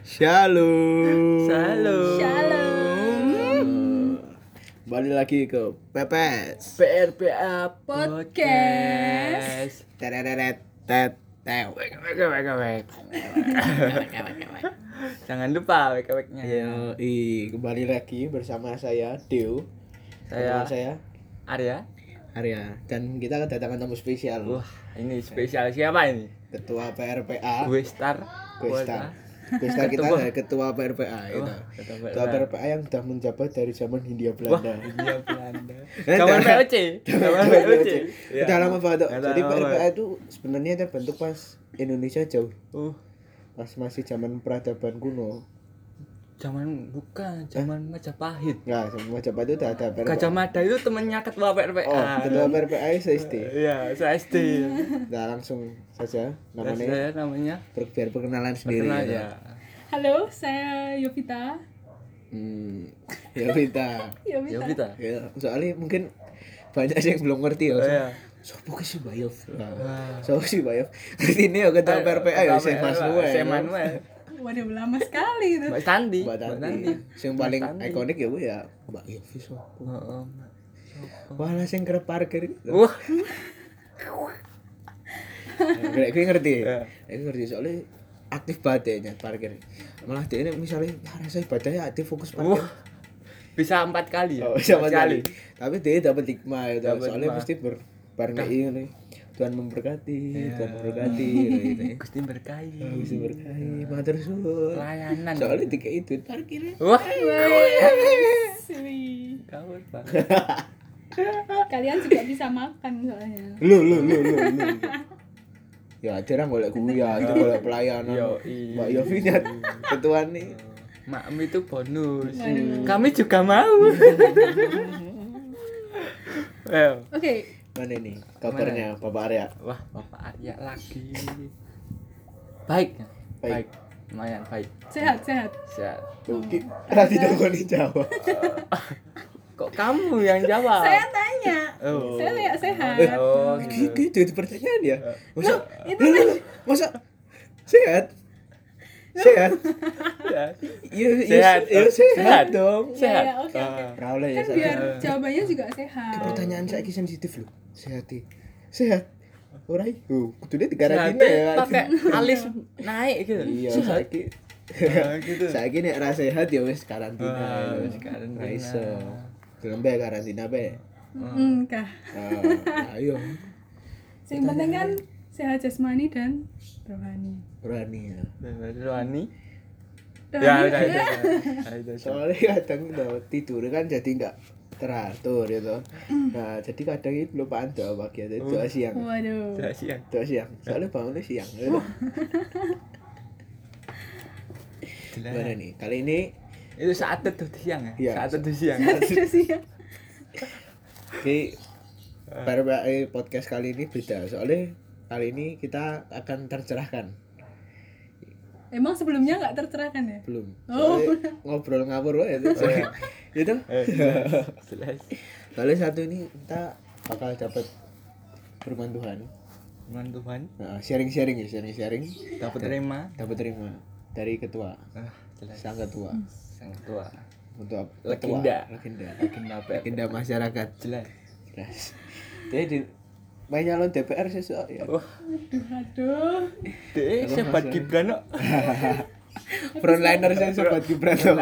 Shalom. Shalom. Shalom. Balik lagi ke Pepes. PRPA Podcast. Tereret tet. Jangan lupa wek weknya. Yo, i kembali lagi bersama saya Deo. Saya saya Arya. Arya dan kita kedatangan tamu spesial. Wah, ini spesial siapa ini? Ketua PRPA. Gue Star. Gue Star. Gue Star kita adalah Ketua PRPA itu. Wah, ketua Ketua PRPA. PRPA yang sudah menjabat dari zaman Hindia Wah, Belanda. India Belanda. Eh, Zaman. POC. Zaman POC. Iya. Udah lama banget. Jadi PRPA itu sebenarnya terbentuk pas Indonesia jauh. Uh, Pas masih zaman peradaban kuno. Zaman bukan, zaman Majapahit. Enggak, sama Majapahit itu udah ada PRPA. Gajah Mada itu temennya ketua PRPA. Oh, ketua PRPA SD. Iya, saya SD. Nah, langsung saja Namanya namanya saya namanya per- biar perkenalan sendiri. Perkenal ya. ya. Halo, saya Yovita. Hmm, ya kita. Ya Yovita. kita. Ya, soalnya mungkin banyak yang belum ngerti ya. Oh, iya. Sopo ki si Bayov? Wah. Sopo si Bayov? Ngerti ini ya ketua PRPA ya, saya Manuel. Saya Manuel. Waduh, lama sekali itu. Mbak Tandi. Mbak Tanti. Yang paling ikonik ya gue ya Mbak Yofi sopo. Heeh. Wah, lah sing kerep parkir. Wah, Gue gue ngerti. Iya. Gue ngerti soalnya aktif ya nyat parkir. Malah dia ini misalnya ya, rasa ibadahnya aktif fokus parkir. wah. Bisa empat kali ya? Oh, sama Empat sekali. Tapi dia dapat hikmah. Dapat Soalnya mesti ber bareng kayak ini. Tuhan memberkati, Iya. Tuhan memberkati gitu ya. Gusti berkahi. Mesti berkahi, matur suwun. Pelayanan. Soalnya tiga itu parkirnya. Wah, kau Pak. Kalian juga bisa makan soalnya. Lu lu lu lu lu. Ya, ada orang boleh kuliah, itu boleh pelayanan. Yo, iya. Mbak Yofi nyat ketua nih. Makm itu bonus. Kami juga mau. Well, Oke, Mana nih kabarnya Bapak Arya? wah, Bapak Arya lagi. Baik. Baik. Baik. Lumayan baik. sehat, sehat. Sehat. Oke, tadi dong nih jawab. Kok kamu yang jawab? Saya tanya. Oh. Saya lihat sehat. Oh, Gitu, gitu. gitu pertanyaan ya. Masa itu masa sehat? Sehat? Sehat. Iya, iya, Sehat. iya, sehat Sehat. dong. Ya, Sehat. ya, oke, oke. Ah. Raul ya, Kan sehat. biar jawabannya juga sehat. Pertanyaan saya sensitif loh. Sehat. Sehat. Ora iku. Kudune Sehat dikarantina ya. pakai alis naik gitu. Iya, Sehat. saiki. Ah, gitu. Saiki nek ra sehat ya wis karantina. Ah, ya. wis karantina. Ra iso. Gelem bae karantina bae. Enggak. Ah, ayo. Yang penting kan sehat jasmani dan rohani. Berani ya. Rohani. Rohani. Ya, udah, udah. Udah, Soalnya kadang tuh tidur kan jadi enggak teratur gitu. Nah, jadi kadang itu kelupaan doa pagi atau doa siang. Waduh. siang. Doa siang. Soalnya bangunnya siang. Gitu. Gimana nih? Kali ini Itu saat teduh siang ya? Iya. Saat teduh siang. Sudah siap. Oke, PRPA podcast kali ini beda. Soalnya kali ini kita akan tercerahkan. Emang sebelumnya nggak tercerahkan ya? Belum. Oh. Ngobrol ngawur wae itu. Gitu. Eh, jelas. jelas. Soalnya satu ini kita bakal dapat firman Tuhan. Firman Tuhan Nah, sharing-sharing ya, sharing-sharing. dapat terima. Dapat terima dari ketua, Ah, jelas. sang ketua. Sang tua. Untuk Legenda. legenda. Legenda apa? Legenda masyarakat. Jelas. Jelas. Dia di main nyalon DPR sesuk ya. Wah, Aduh, aduh. deh sebat Gibran kok. Frontliner saya sobat Gibran tuh.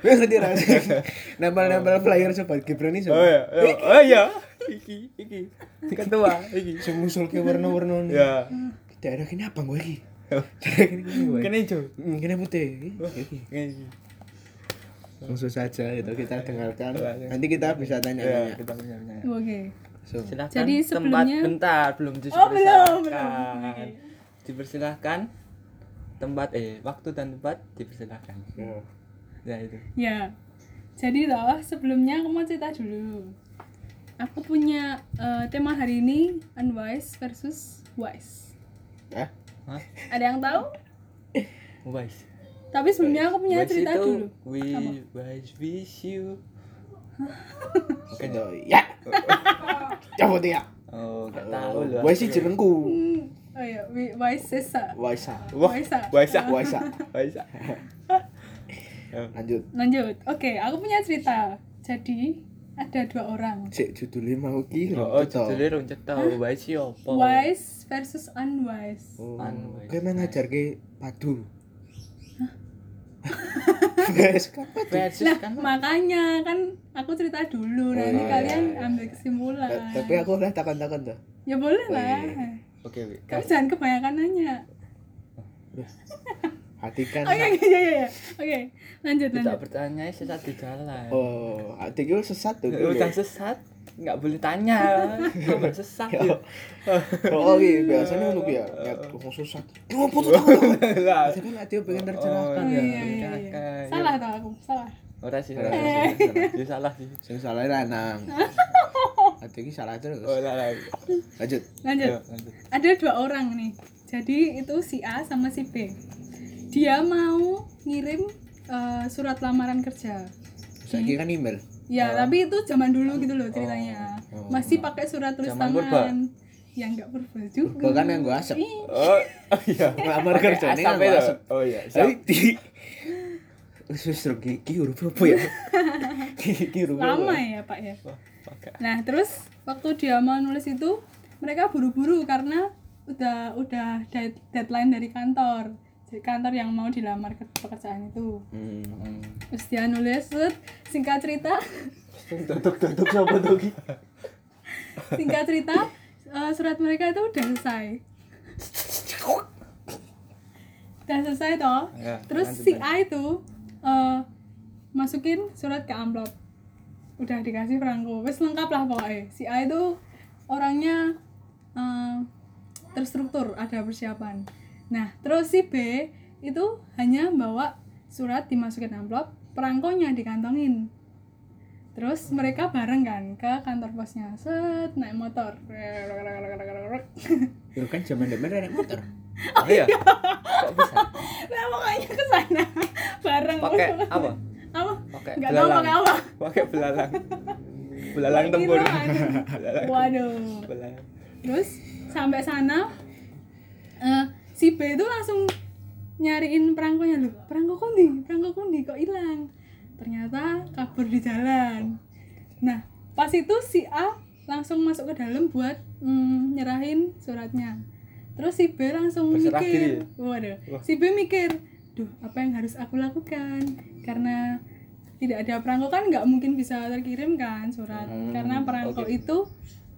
Gue ngerti rasanya. Nempel-nempel flyer sobat Gibran ini Oh ya, oh iya. Iki, iki. Ketua, iki. Sing ngusul ke warna-warna nih. Ya. Daerah ini apa gue iki? Oh. Daerah ini gue. Kan hijau. Hmm, Kena putih. Iki. Iki. Langsung saja itu kita dengarkan. Nanti kita bisa Ya, tanya-tanya. punya. Oke. So, Silakan Jadi tempat sebelumnya- bentar belum Oh, belum, dipersilahkan. belum. Dipersilahkan tempat eh waktu dan tempat dipersilahkan. ya. Ya itu. Ya. Jadi loh, sebelumnya aku mau cerita dulu. Aku punya eh, tema hari ini unwise versus wise. Hah? Hah? Ada yang tahu? Wise. Tapi sebelumnya aku punya Wise cerita itu dulu. we wise wish you. Bukan Gitu. Ya. Cabut ya. Oh, gak tahu loh. Gue sih jenengku. Hmm, oh ya wi- waisesa Waisa. Wah, Waisa. Waisa. Waisa. Waisa. Lanjut. lanjut oke aku punya cerita jadi ada dua orang Sik judulnya mau ki. Oh, oh judulnya rong cetha, wae si opo? wise versus unwise Oh, Unwise. kayak ngajar ke padu. Kan Nah, kan makanya kan aku cerita dulu nanti iya, kalian iya. ambil kesimpulan. Ta- Tapi aku udah takon-takon tuh. ya boleh lah. Oke, oke. Kamu jangan kebanyakan nanya. Hati kan. Oke, oke, ya, ya, ya. Oke, lanjut, Tidak lanjut. bertanya sesat di jalan. Oh, hati gue sesat tuh. Udah sesat, nggak boleh tanya. Kamu sesat Ya. ya. Oh, iya, biasanya ki ya. Ya kok sesat. Lu apa tuh takon? Lah. Jadi kan hati pengen Oh, tercerahkan ya. iya, iya, iya. Salah ya. tau aku, salah. Ora sih, ora Eh. sih, salah sih. Sing salah lanang. Hati ini salah terus. Oh, lah, lah. Lanjut. Lanjut. Ayo, lanjut. Ada dua orang nih. Jadi itu si A sama si B. Dia mau ngirim eh, surat lamaran kerja. Saiki kan email. Ya, tapi itu zaman dulu gitu loh ceritanya. Oh. Masih pakai surat tulis Zaman purba. tangan. Ya enggak purba juga. Bahkan yang gue asap. Ih, Oh, oh iya. Ngelamar kerja ini Asap kan asap. Oh iya, Tapi di wis Rok, ki huruf apa ya? Ki huruf apa? lama ya pak ya nah terus waktu dia mau nulis itu mereka buru-buru karena udah udah dead- deadline dari kantor Kantor yang mau dilamar ke pekerjaan itu. Hmm. terus dia nulis singkat cerita. Siapa tuh singkat cerita eh, surat mereka itu udah selesai. Udah selesai toh. Ya, terus si. A itu eh, masukin surat ke amplop. Udah dikasih perangko. Wes lengkap lah pokoknya. Si A itu orangnya eh, terstruktur ada persiapan nah terus si B itu hanya bawa surat dimasukin amplop perangkonya dikantongin terus mereka bareng kan ke kantor posnya set naik motor Ya kan zaman demen naik motor. Oh iya. Kok bisa? nah pokoknya ke sana bareng Pakai apa? apa Pakai nggak tahu pakai apa Pakai belalang. Belalang tempur. Belalang. waduh Belalang. terus sampai sana eh, si B itu langsung nyariin perangkonya loh perangko kundi? Perangko kundi kok hilang? Ternyata kabur di jalan. Nah pas itu si A langsung masuk ke dalam buat mm, nyerahin suratnya. Terus si B langsung Berserah mikir diri. waduh Wah. si B mikir duh apa yang harus aku lakukan? Karena tidak ada perangko kan nggak mungkin bisa terkirim kan surat. Hmm, karena perangko oke. itu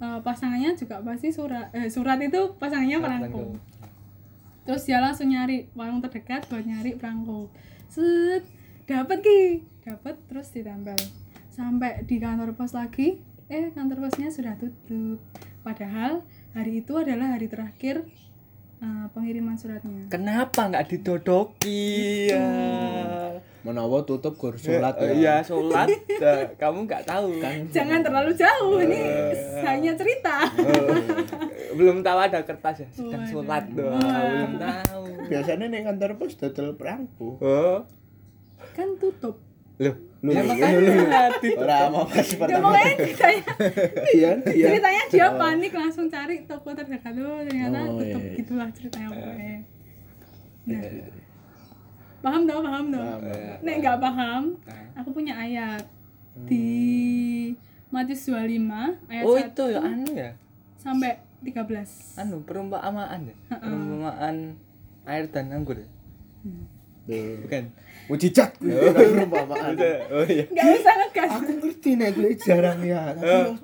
eh, pasangannya juga pasti surat eh, surat itu pasangannya perangko terus dia langsung nyari warung terdekat buat nyari perangko. Set dapat ki. Dapat terus ditempel. Sampai di kantor pos lagi eh kantor posnya sudah tutup. Padahal hari itu adalah hari terakhir eh, pengiriman suratnya. Kenapa nggak didodoki? Ya? Menawa tutup gur sholat Eh, ya. Iya, sholat. Eh, Kamu nggak tahu. Kan? jangan terlalu jauh ini hanya cerita Belum tahu ada kertas ya. Sedang Waduh. sholat doang. Belum tahu. Biasanya nih kantor pos dodol perangku. Oh, kan tutup loh. Lu, Ya lu, makanya di- Ora mau pas ya pertama. Iya, iya. ceritanya dia panik langsung cari toko terdekat tuh ternyata Oh, tutup iya, iya. gitulah ceritanya pokoknya nah paham dong paham dong Paham, paham. nek nggak paham Nah. aku punya ayat di Matius 25 ayat Oh, 1 itu ya anu ya. sampai 13 Anu perumpamaan ya. Perumpamaan air dan anggur. ya? Tuh. Bukan. Mujizat kuwi perumpamaan. Oh iya. nggak usah ngegas Aku ngerti nih gue jarang ya, tapi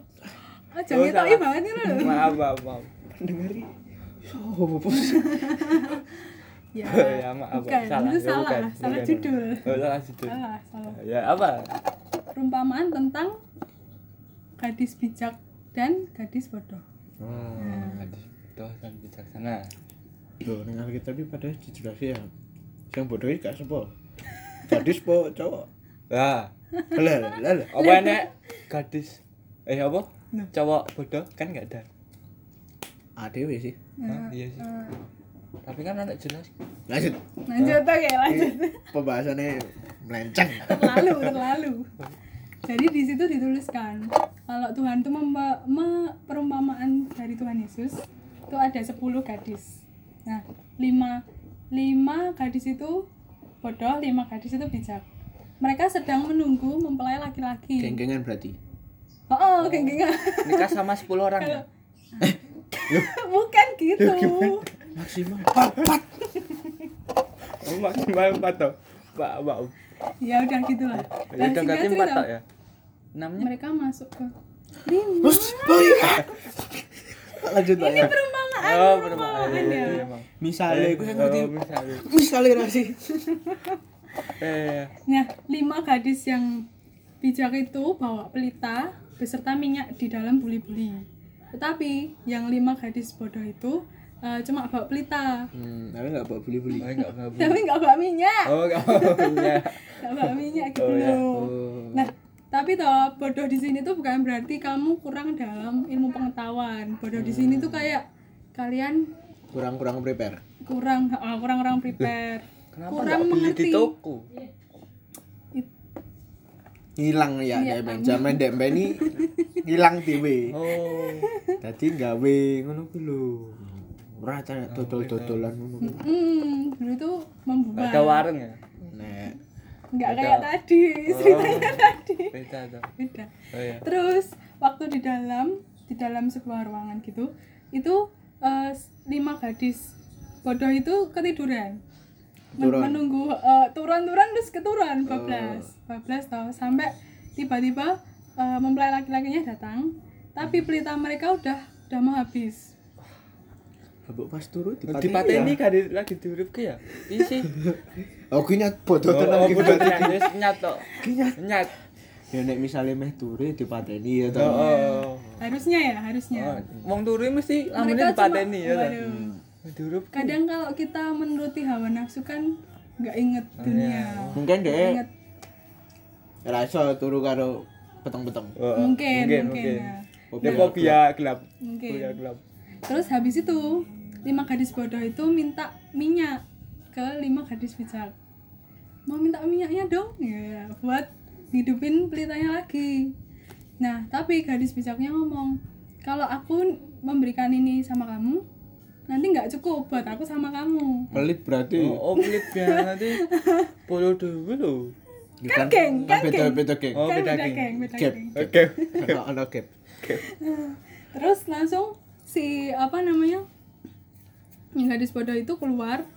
oh jangan tahu banget nih lo Maaf, maaf, maaf. dengeri. Oh, bos. ya, ya maaf. bukan salah. itu Ya, salah bukan. salah Bukan. judul Oh, salah judul. salah salah Ya, apa? perumpamaan tentang gadis bijak dan gadis bodoh Oh, hadis dosan bijaksana. Loh, ning kita iki padahal dijelasin ya. Yang bodoh iki gak sepo. Gadis po cowok. Lah, Lah, lah, lah. apa nek gadis eh apa? Cowok bodoh kan enggak ada. ADW sih. Hah? Iya sih. Eh, Tapi kan anak jelas. Lanjut. lanjut oke lanjut Pembahasannya melenceng. terlalu terlalu jadi di situ dituliskan kalau Tuhan itu memba- me- perumpamaan dari Tuhan Yesus itu ada 10 gadis nah lima lima gadis itu bodoh lima gadis itu bijak mereka sedang menunggu mempelai laki-laki Geng-gengan berarti. oh, oh geng-gengan Nikah sama 10 orang ya? bukan gitu Maksimal empat. Oh, maksimal 4 toh. Mbak, Mbak. ya udah gitulah Ya udah singkat berarti 4 cerita, toh ya? Namanya mereka masuk ke lima. Lanjut Pak ya. perumpamaan Oh, perumpamaan perumpamaan ya ya. emang. Misalnya aku yang ngerti. Oh, misalnya. Misalnya nasi. Eh, Nah, lima gadis yang bijak itu bawa pelita beserta minyak di dalam buli-buli. Tetapi yang lima gadis bodoh itu eh, cuma bawa pelita, Hmm, tapi enggak bawa babu. tapi nggak bawa minyak, Oh, enggak babunya. nggak bawa minyak gitu Oh, ya. Oh. Nah, tapi toh bodoh di sini tuh bukan berarti kamu kurang dalam ilmu pengetahuan. Bodoh di sini tuh kayak kalian Kurang-kurang prepare. kurang ah, kurang kurang prepare, Kenapa kurang beli di mengerti. toko? Hilang ya Iya, DMN. Zaman DMN ini hilang TV. Oh. Dadi gawe ngono ku lho. Ora dodol-dodolan ngono. Hmm, dulu tuh Enggak membuat. ada warung ya? Nek nggak Ada. kayak tadi ceritanya tadi Beda toh. beda Oh ya. terus waktu di dalam di dalam sebuah ruangan gitu itu eh, lima gadis bodoh itu ketiduran Men- Turun. menunggu eh, turun-turun terus keturun bablas bablas tau sampai tiba-tiba eh, mempelai laki-lakinya datang tapi pelita mereka udah udah mau habis babuk pas turu Di dipateni. pateni ya. kan di- lagi ke ya? Isi. Oh kuwi nyat bodoh Oh, tenan iki berarti. tenan, wis nyat tok. Nyat. Ya nek misale meh turu dipateni ya to. Oh. harusnya ya harusnya Oh, Wong turu mesti lamune dipateni ya. toh? waduh. Diurip. kadang kalau kita menuruti hawa nafsu kan nggak inget dunia Mungkin deh iso turu karo peteng-peteng. Oh, oh. mungkin mungkin, ya. Dia fobia gelap. mungkin Fobia gelap. terus habis itu lima gadis bodoh itu minta minyak ke lima gadis bijak mau minta minyaknya dong ya buat hidupin pelitanya lagi nah tapi gadis bijaknya ngomong kalau aku memberikan ini sama kamu nanti nggak cukup buat aku sama kamu Pelit berarti. Oh, oh pelit ya nanti polo dulu lho. Kan geng, kan beda geng. beda geng. Oh, kan beda beda geng. geng beda Gap. geng Oke. Ono ono gap. terus langsung si apa namanya yang gadis bodoh itu keluar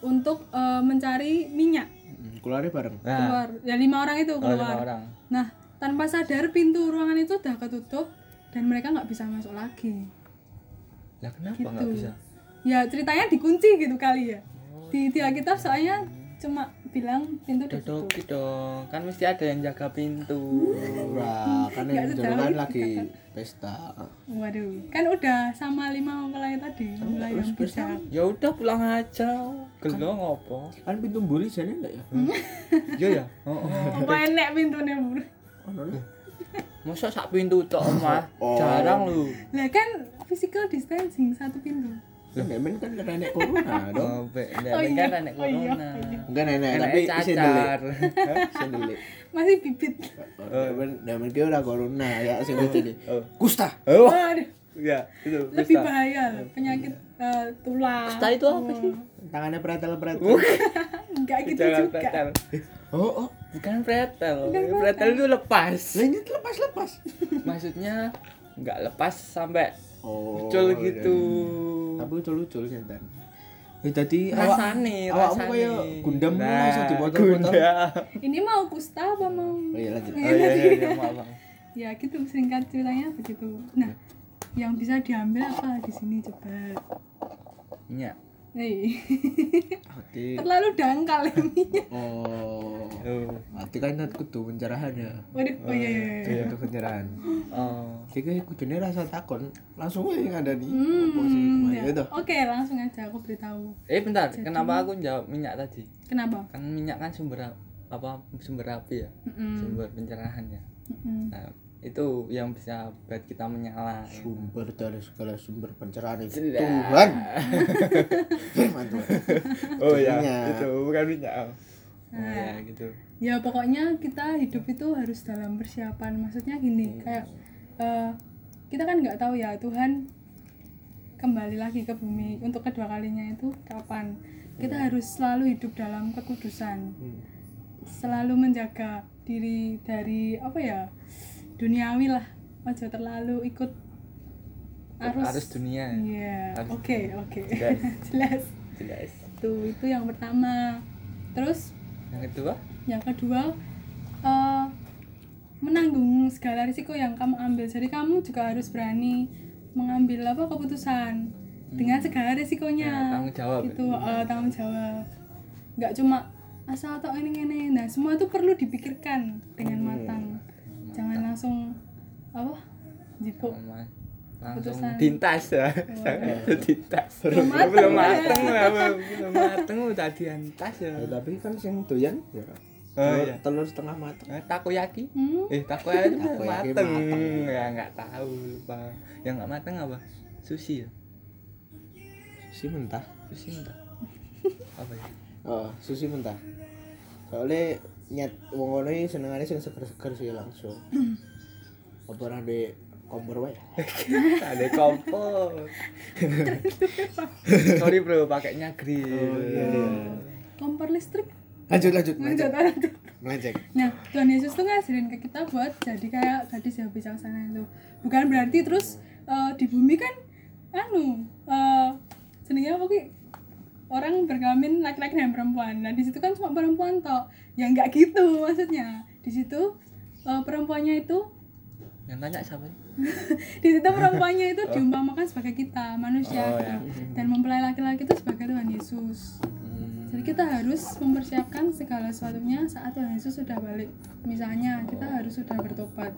untuk eh, mencari minyak Hmm, Keluarnya bareng. Nah, keluar ya lima orang itu oh, lima keluar orang. nah tanpa sadar pintu ruangan itu udah ketutup dan mereka nggak bisa masuk lagi Lah kenapa gitu enggak bisa? ya ceritanya dikunci gitu kali ya di di Alkitab soalnya cuma bilang pintu udah tutup Dodoki dong. Kan mesti ada yang jaga pintu. Wah, kan yang Nggak kan itu lagi kan. pesta. waduh kan udah sama lima mempelai tadi mempelai yang bijak Ya udah pulang aja. Gelong apa? Kan pintu mburi jane enggak ya? Iya ya. Oh, oh. apa enek pintunya bro Ono lah. Masa sak pintu tok omah? Oh. Jarang lu. lah kan physical distancing satu pintu Kan Demen kan nenek corona dong. Oh, Oh oh, iya. kan nenek Oh iya, corona. oh iya. Enggak nenek tapi cacar. Isi delik. masih bibit demen dia ora corona ya sing ini. Oh. Kusta. Oh, iya, itu. lebih bahaya penyakit eh, tulang Kusta itu apa sih? Tangannya pretel-pretel. enggak gitu Jangan juga pretel. Oh, oh. Bukan pretel. Pretel itu lepas. Lah ini lepas-lepas. Maksudnya nggak lepas sampai Oh. cul gitu. Tapi ucul-ucul sinten. Ya dadi Rasane, awakmu rasane. kaya gundam Nah, iso dipotong-potong. Gundam. ini mau kusta apa mau Oh iya lanjut. Oh iya iya iya maaf. maaf. ya gitu singkat ceritanya begitu nah yang bisa diambil apa di sini coba Iya. Hei, Hati. terlalu dangkal ini Oh. Oh. Hati kan kudu pencerahan ya. waduh oh iya iya iya. Kudu pencerahan. Oh. Jadi kudune rasa takon, langsung aja. Hmm, Apa sih? Nah, ya. ya oke langsung aja aku beritahu Eh bentar, kenapa aku jawab minyak tadi? kenapa Kan minyak kan sumber ap- apa sumber api ya, Mm-mm. sumber pencerahan ya. Mm-mm. Nah, itu yang bisa buat kita menyala. ya. Sumber dari segala sumber pencerahan itu. Tuhan. Firman Tuhan. Oh ya, itu bukan minyak. Oh Nah. ya gitu. ya pokoknya kita hidup itu harus dalam persiapan maksudnya gini kayak eh, kita kan nggak tahu ya Tuhan kembali lagi ke bumi untuk kedua kalinya itu kapan kita harus selalu hidup dalam kekudusan Hmm. selalu menjaga diri dari apa ya duniawi lah. Ojo terlalu ikut arus. Arus dunia. iya oke oke. Jelas. jelas. Jelas. itu itu yang pertama. Terus Yang kedua? yang kedua eh, menanggung segala risiko yang kamu ambil. Jadi kamu juga harus berani mengambil apa keputusan dengan segala risikonya. Ya, tanggung jawab. itu eh, tanggung jawab. Nggak cuma asal atau ini ini. Nah semua itu perlu dipikirkan dengan matang jangan langsung apa? Jipuk. Langsung dintas ya. Dintas. Belum mateng, belum ya. mateng lah belum mateng udah diantas ya. Ya, tapi kan sing doyan ya. Oh, telur- iya. telur setengah matang Eh, takoyaki. Hmm? eh takoyaki itu Takoyaki mateng. mateng. ya nggak tahu lupa. Yang nggak mateng apa? Sushi ya? Sushi mentah. Sushi entah apa ya? Oh sushi mentah. Soalnya nyet wong ngono iki senengane sing seger-seger sih langsung. Apa ora di kompor wae? Ada kompor. Sorry bro pakainya grill Oh, iya, iya. kompor listrik? Lanjut lanjut lanjut lanjut. Melenceng. Nah, Tuhan Yesus tuh ngajarin ke kita buat jadi kayak gadis yang bijaksana itu. Bukan berarti terus eh, di bumi kan anu eh jenenge apa ki? Orang berkelamin laki-laki dan perempuan. Nah, di situ kan cuma perempuan tok. Ya enggak gitu maksudnya. Di situ eh, perempuannya itu yang tanya siapa di situ perempuannya itu diumpamakan sebagai kita manusia Oh, ya. dan mempelai laki-laki itu sebagai Tuhan Yesus. Hmm, Jadi kita harus mempersiapkan segala sesuatunya saat Tuhan Yesus sudah balik. Misalnya kita harus sudah bertobat.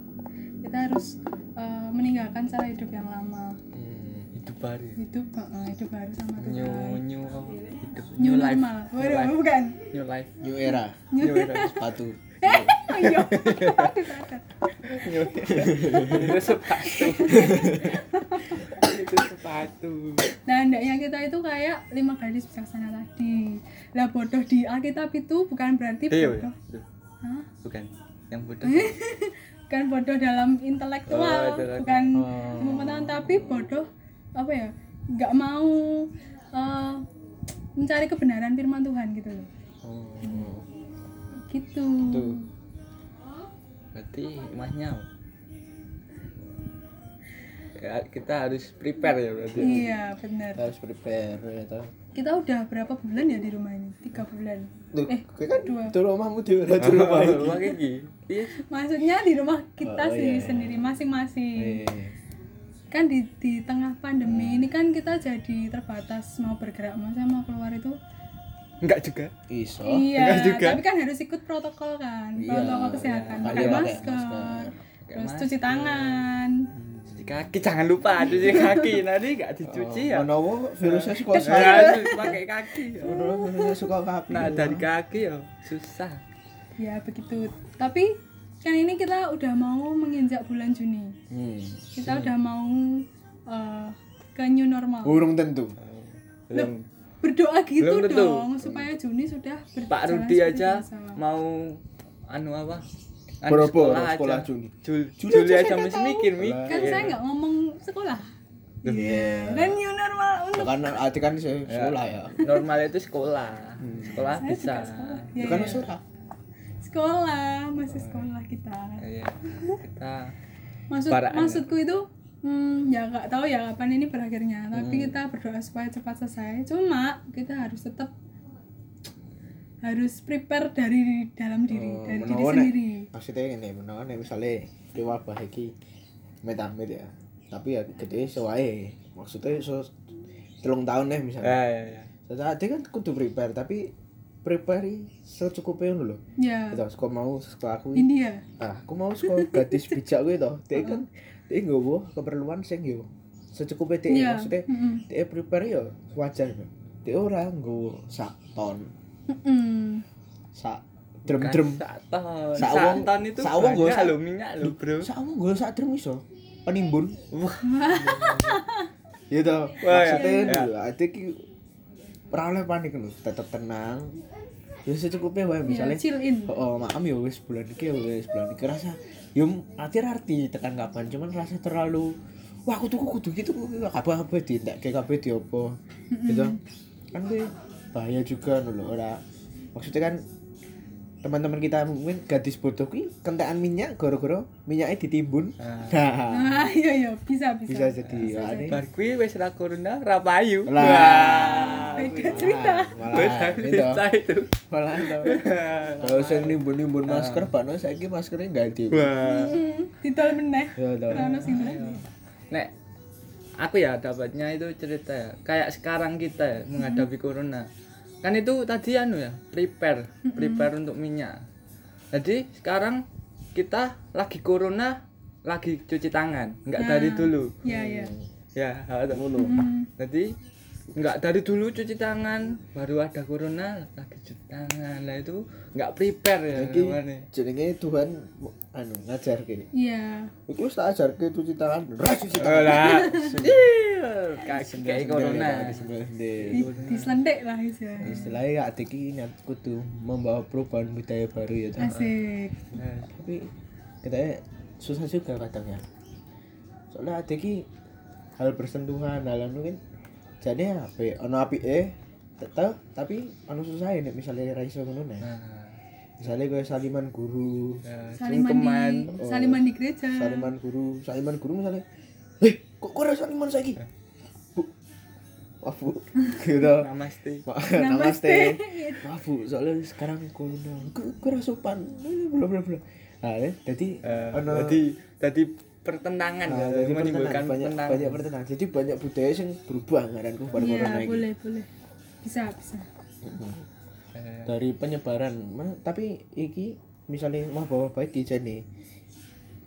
Kita harus eh, meninggalkan cara hidup yang lama. Baru Hidup hidup baru sama new Tuhan. new apa? hidup New life normal. new Waduh, life bukan. new life new era new era sepatu Ayo. Aduh, sadar. itu sepatu itu sepatu Nah, hendaknya kita itu kayak lima gadis bijaksana tadi. Lah bodoh di Alkitab itu bukan berarti iya bodoh. iya. Hah? bukan yang bodoh Bukan bodoh dalam intelektual, Oh, intelektual. bukan Oh. tapi bodoh apa ya? nggak mau eh, mencari kebenaran firman Tuhan gitu loh. oh Gitu. Tuh. berarti imahnya apa? ya, kita harus prepare ya berarti Iya, benar. harus prepare ya toh Kita udah berapa bulan ya di rumah ini? Tiga bulan. Tuh, Eh, kan dua. di rumahmu di ora di rumah rumah iya Maksudnya di rumah kita Oh, sih iya. sendiri masing-masing. Eh, kan di di tengah pandemi ini kan kita jadi terbatas mau bergerak maksudnya mau keluar itu. Enggak juga. Iso. Iya enggak juga. tapi kan harus ikut protokol kan Iya, protokol kesehatan. Iya. pakai masker, masker. terus masker. cuci tangan. Cuci kaki jangan lupa cuci kaki. Nanti enggak dicuci ya. Menawa virusnya suka Ya, saya harus pakai kaki ya. menawa virusnya suka kaki. Nah dari kaki ya susah. Ya begitu. Tapi kan ini kita udah mau menginjak bulan Juni hmm. kita udah mau eh, ke new normal urung tentu belum berdoa gitu Belum tentu. dong supaya Juni sudah berjalan Pak Rudi aja biasa. mau anu apa anu Berapa sekolah, sekolah aja. Juni? Jul, Juli Juli aja masih mikir mikir kan saya nggak ngomong sekolah iya kan new normal untuk karena arti kan saya sekolah ya normal itu sekolah sekolah Saya bisa sekolah. itu Ya, kan ya. sekolah sekolah masih sekolah kita. Iya, kita maksud Paraan. maksudku itu hmm, ya nggak tahu ya kapan ini berakhirnya tapi Hmm. kita berdoa supaya cepat selesai. Cuma kita harus tetap harus prepare dari dalam diri Oh, dari diri sendiri. maksudnya ini menawa nek misalnya di wabah iki metamit ya tapi ya gede sewae. Maksudnya so telung tahun nih misalnya. Ya ya ya. Tadi kan kudu prepare tapi prepare secukupnya ngono lho. ya Itu aku mau sekolah aku. India Ah, aku mau sekolah gadis bijak kuwi to. Dia kan dia nggowo keperluan sing yo secukupnya dia Iya. maksudnya Mm-mm. dia prepare yo wajar. Dia ora nggowo sak ton, Mm-mm. sak drum-drum. sak ton Sak sak wong- ton itu sak wong banyak gak- lo minyak lo bro Sak wong nggowo sak drum iso. Penimbun. wah Ya toh. Ya. Maksudnya Ya. lho, ati ki ora oleh panik lho, tetep tenang. Ya secukupnya wae ya misalnya. in. Oh, oh maaf ya wis bulan iki ya wis bulan iki. Rasa yo arti arti tekan kapan cuman rasa terlalu wah aku tuku kudu gitu kabeh kabeh di ndak kayak kabeh di opo gitu. Kan kuwi bahaya juga lho ora. Maksudnya kan teman-teman kita mungkin gadis bodoh kuwi kentekan minyak gara-gara minyaknya ditimbun. Nah. nah. Ah iya iya bisa bisa. Bisa jadi ya, ini bar kuwi wis ra corona ra payu. Lah. Beda cerita. malah Beda cerita. itu. Malah kalau sing nimbun-nimbun masker bakno saiki maskernya ganti wah. Hmm, didol meneh. Ya sing ganti. nek aku ya dapatnya itu cerita ya. Kayak sekarang kita ya menghadapi corona. Kan itu tadi anu ya prepare. Prepare untuk minyak. Jadi sekarang kita lagi corona lagi cuci tangan. Nggak Nah. dari dulu. Iya iya. Ya ada ngono Hmm, jadi nggak dari dulu cuci tangan baru ada corona lagi cuci tangan. Lah itu nggak prepare ya jenenge Tuhan anu ngajar kene iya. Iku wis tak ajarke cuci tangan ras cuci Oh tangan lah. Ih, kayak corona. Di, diselendek lah istilahnya. Istilahnya ya adik ini nyat kudu membawa perubahan budaya baru ya asik. Nah, tapi kita susah juga kadang ya. Soalnya adik ini hal bersentuhan hal anu kan jadi apa ono api eh tahu tapi ono susah ya misalnya ra iso ngono nek. Nah, misalnya kayak saliman guru. Nah, saliman sungkeman. di saliman di gereja. Saliman guru saliman guru misalnya eh kok kok saliman saiki? Bu. Wah bu. Gitu. Namaste. Ma- namaste. maaf bu soalnya sekarang corona gue gue sopan belum belum belum nah ya, jadi Eh, ono jadi jadi pertentangan. Nah, ya jadi menimbulkan pertentangan, banyak pertentangan. banyak pertentangan. Jadi banyak budaya yang berubah ngaranku pada iya corona ini boleh boleh. Bisa bisa. Eh, dari penyebaran. Tapi iki misalnya mah bawa baik di sini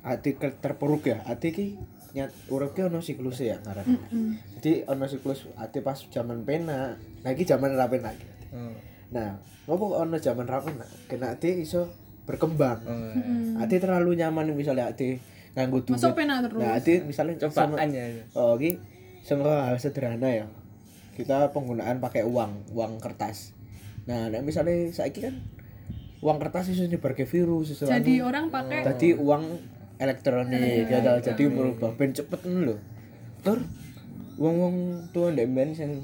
ati ke- terpuruk ya. Ati ki nyat uripke ono siklusnya ya ngaran. Mm. jadi ono siklus ati pas zaman pena lagi zaman ra pena oh, nah ngopo ono zaman ra pena kena ati iso berkembang. Mm. ati terlalu nyaman misalnya ati nganggo duit. Masuk penak terus. Nah ati misalnya sama- cobaan ya itu. oh iki sama hal sederhana ya. Kita penggunaan pakai uang uang kertas. Nah nek misalnya saiki kan uang kertas itu nyebar ke virus iso jadi anu. orang pakai Tadi uang elektronik ya tau, jadi berubah ben cepet ngono lho. Tur uang uang tuh ndek ben sing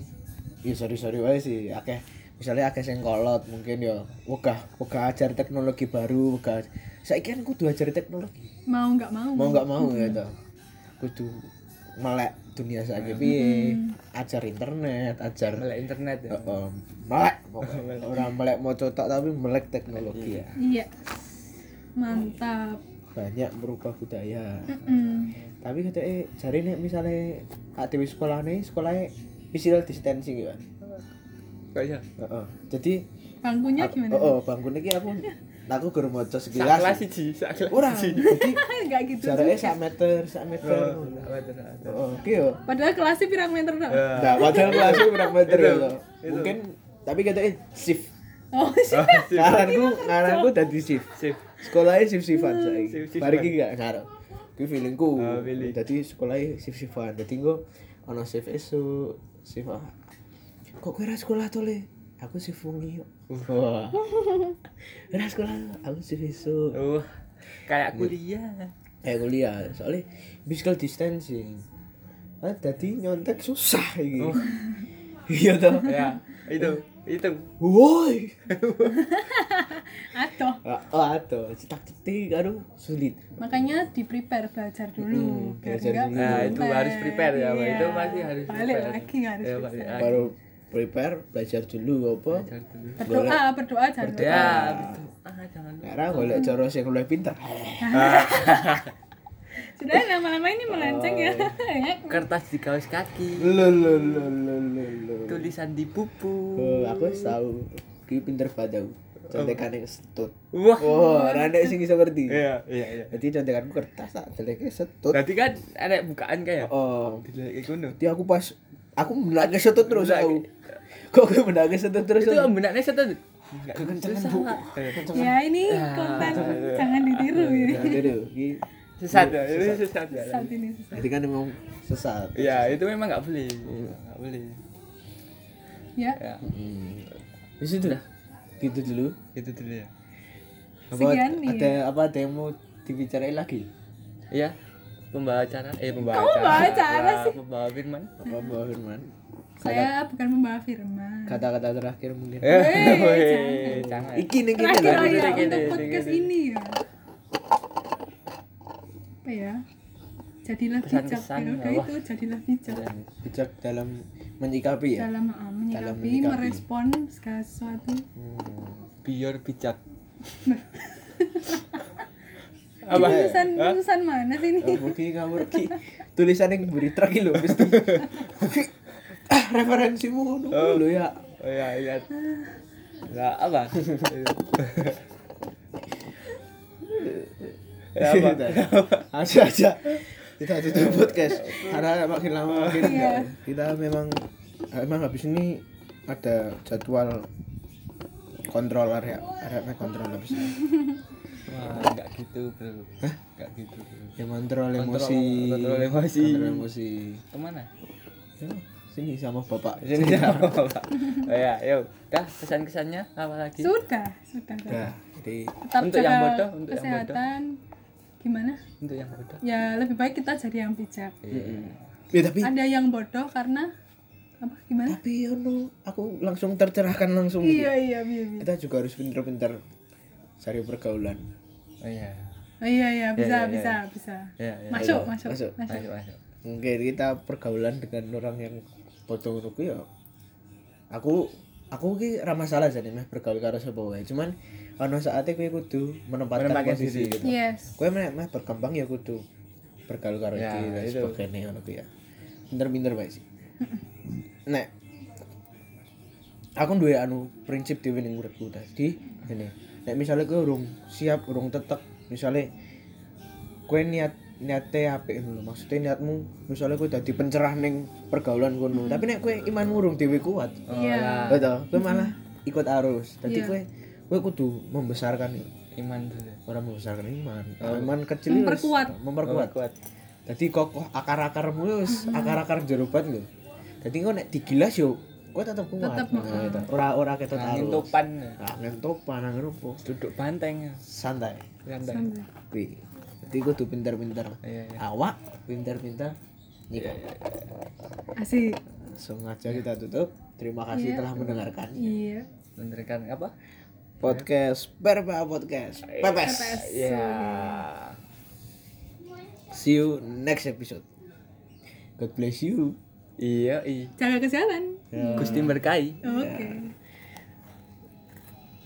ya sorry sorry wae sih. Akeh misalnya akeh sing kolot mungkin ya. Wegah wegah ajar teknologi baru wegah saiki kan kudu ajar teknologi. Mau nggak mau. Mau nggak mau ya toh. Kudu melek dunia saiki piye? Ajar internet ajar melek internet ya? Heeh, melek. Pokoknya. orang melek mau tok tapi melek teknologi ya. Iya. Mantap. Banyak merubah budaya. Mm. tapi kata eh cari nih misalnya aktif sekolah nih sekolahnya physical distancing ya kayak Heeh. jadi bangkunya gimana? oh, oh bangku niki aku aku guru maca sekilas kelas siji sak kelas ora siji. jadi nggak gitu jaraknya sak meter sak meter. Oh, sak meter, sak meter. oh oke yo. Padahal kelasnya pirang meter dong Ya. nah padahal kelasnya berapa meter Itu, toh. mungkin tapi kata eh shift. Oh sih Oh, ngaranku ngaranku dadi shift. Sip. sekolahnya shift shiftan saiki. Shift-shiftan. mari iki gak ngaruh kuwi feelingku. Oh, feeling. dadi sekolahnya shift shiftan dadi engko ana shift esuk shift ah. kok kowe ra sekolah to le aku wengi kok wah ra sekolah aku shift esuk Oh, kayak kuliah. kayak kuliah soalnya physical distancing ah dadi nyontek susah iki Oh. iya toh Ya, itu, itu. woi atau Ah, oh aduh cetak cetik aduh sulit makanya di prepare belajar dulu Mm, biar belajar dulu. Nah, itu harus prepare ya. Iya. Itu pasti harus balik prepare. lagi harus Ya, prepare. balik lagi. baru prepare belajar dulu apa Belajar dulu. berdoa berdoa jangan lupa Ya, betul. Ah, jangan lupa. karena golek cara sing luwih pinter sudah lama-lama ini melenceng ya Ya. Kertas di kaos kaki, lo lo lo lo lo lo tulisan di pupu. oh, aku tahu ki pinter padau contekane setut Wah. oh rane sing iso ngerti Iya, iya, iya. jadi contekanku kertas tak deleke setut Berarti kan ada bukaan kayak. oh Dilek ngono. jadi aku pas aku menake setut terus aku kok aku menake setut terus Itu benaknya satu. kekencengan bu ya ini konten jangan ditiru ini Sesat ya, itu sesat ya. saat ini susah. jadi kan emang sesat Iya, itu memang nggak boleh. Nggak boleh. ya Ya, hmm. di situ gitu dulu itu dulu ya. apa Sekian nih. ada apa ada yang mau dibicarain lagi Iya. pembawa acara eh pembawa Kok pembawa acara Ya, sih? pembawa firman Mbak Firman Saya bukan membawa firman. kata-kata terakhir mungkin eh jangan iki nih kita Terakhir ya untuk podcast ini ya. Apa ya? Jadilah bijak. Ya udah itu jadilah bijak bijak dalam menyikapi ya dalam uh, menyikapi, Dalam menyikapi. merespon segala sesuatu. biar bijak Apa? Tulisan tulisan mana sih ini? Oh, ngawur ki tulisan yang beri truk lho ah referensimu ngono lho ya. oh ya iya. Nggak apa? Ya apa? Aja aja. Kita tutup podcast. Karena makin lama makin Iya. kita memang emang habis ini ada jadwal kontrol area area kontrol habis ini. Wah nggak gitu bro. Nggak gitu bro. Yang kontrol Kontrol- emosi. kontrol emosi. kontrol emosi. Ke mana? Ya, sini sama bapak sini sama Pak. oh ya yuk dah kesan kesannya apa lagi Sudah, sudah. sudah. nah jadi Tetap Untuk yang bodoh, untuk yang bodoh. kesehatan. Gimana? untuk yang bodoh Ya lebih baik kita jadi yang bijak. ya tapi Ada yang bodoh karena apa? Gimana? tapi ono aku langsung tercerahkan langsung gitu. Iya iya iya. iya. kita juga harus pinter-pinter cari pergaulan oh iya Oh, iya iya bisa iya, bisa bisa. Iya, iya. Masuk masuk masuk. masuk. masuk masuk mungkin kita pergaulan dengan orang yang bodoh ngono ku ya aku aku ki ra masalah jadi meh bergaul karo sapa wae cuman ana saatnya kowe kudu menempatkan Menempatkan posisi diri. gitu. Yes. kowe meh, meh berkembang ya kudu bergaul karo Ya, iki dan itu. sebagainya ngono ku ya pinter-pinter bae sih nek aku duwe anu prinsip dhewe ning uripku tadi ngene nek misalnya kowe urung siap urung tetek misalnya kowe niat niate apik ngono. Lho. maksudnya niatmu misalnya kowe dadi pencerah ning pergaulan kono. Tapi nek kowe imanmu urung dhewe kuat. Oh Iya. ya betul. Kowe malah ikut arus. Dadi Iya. kowe kowe kudu membesarkan iman dulu. Orang membesarkan iman. Iman kecil Memperkuat. memperkuat. Kuat dadi kokoh akar-akarmu wis akar-akar jerubat lho. Dadi kok nek digilas yo kowe tetep kuat. Tetep, Nah, ora ora ketut angin arus. topan angin topan angin opo duduk banteng. Santai. Santai. Santai. Kuwi dadi kudu pinter-pinter iya iya. Awak pinter-pinter nyikap Asik. langsung aja kita tutup. Terima kasih Iya. telah mendengarkan. Iya. memberikan apa? Podcast Perpa Podcast. Pepes. Ya see you next episode. God bless you. Iya iya. Jaga kesehatan. Gusti berkahi. Oke.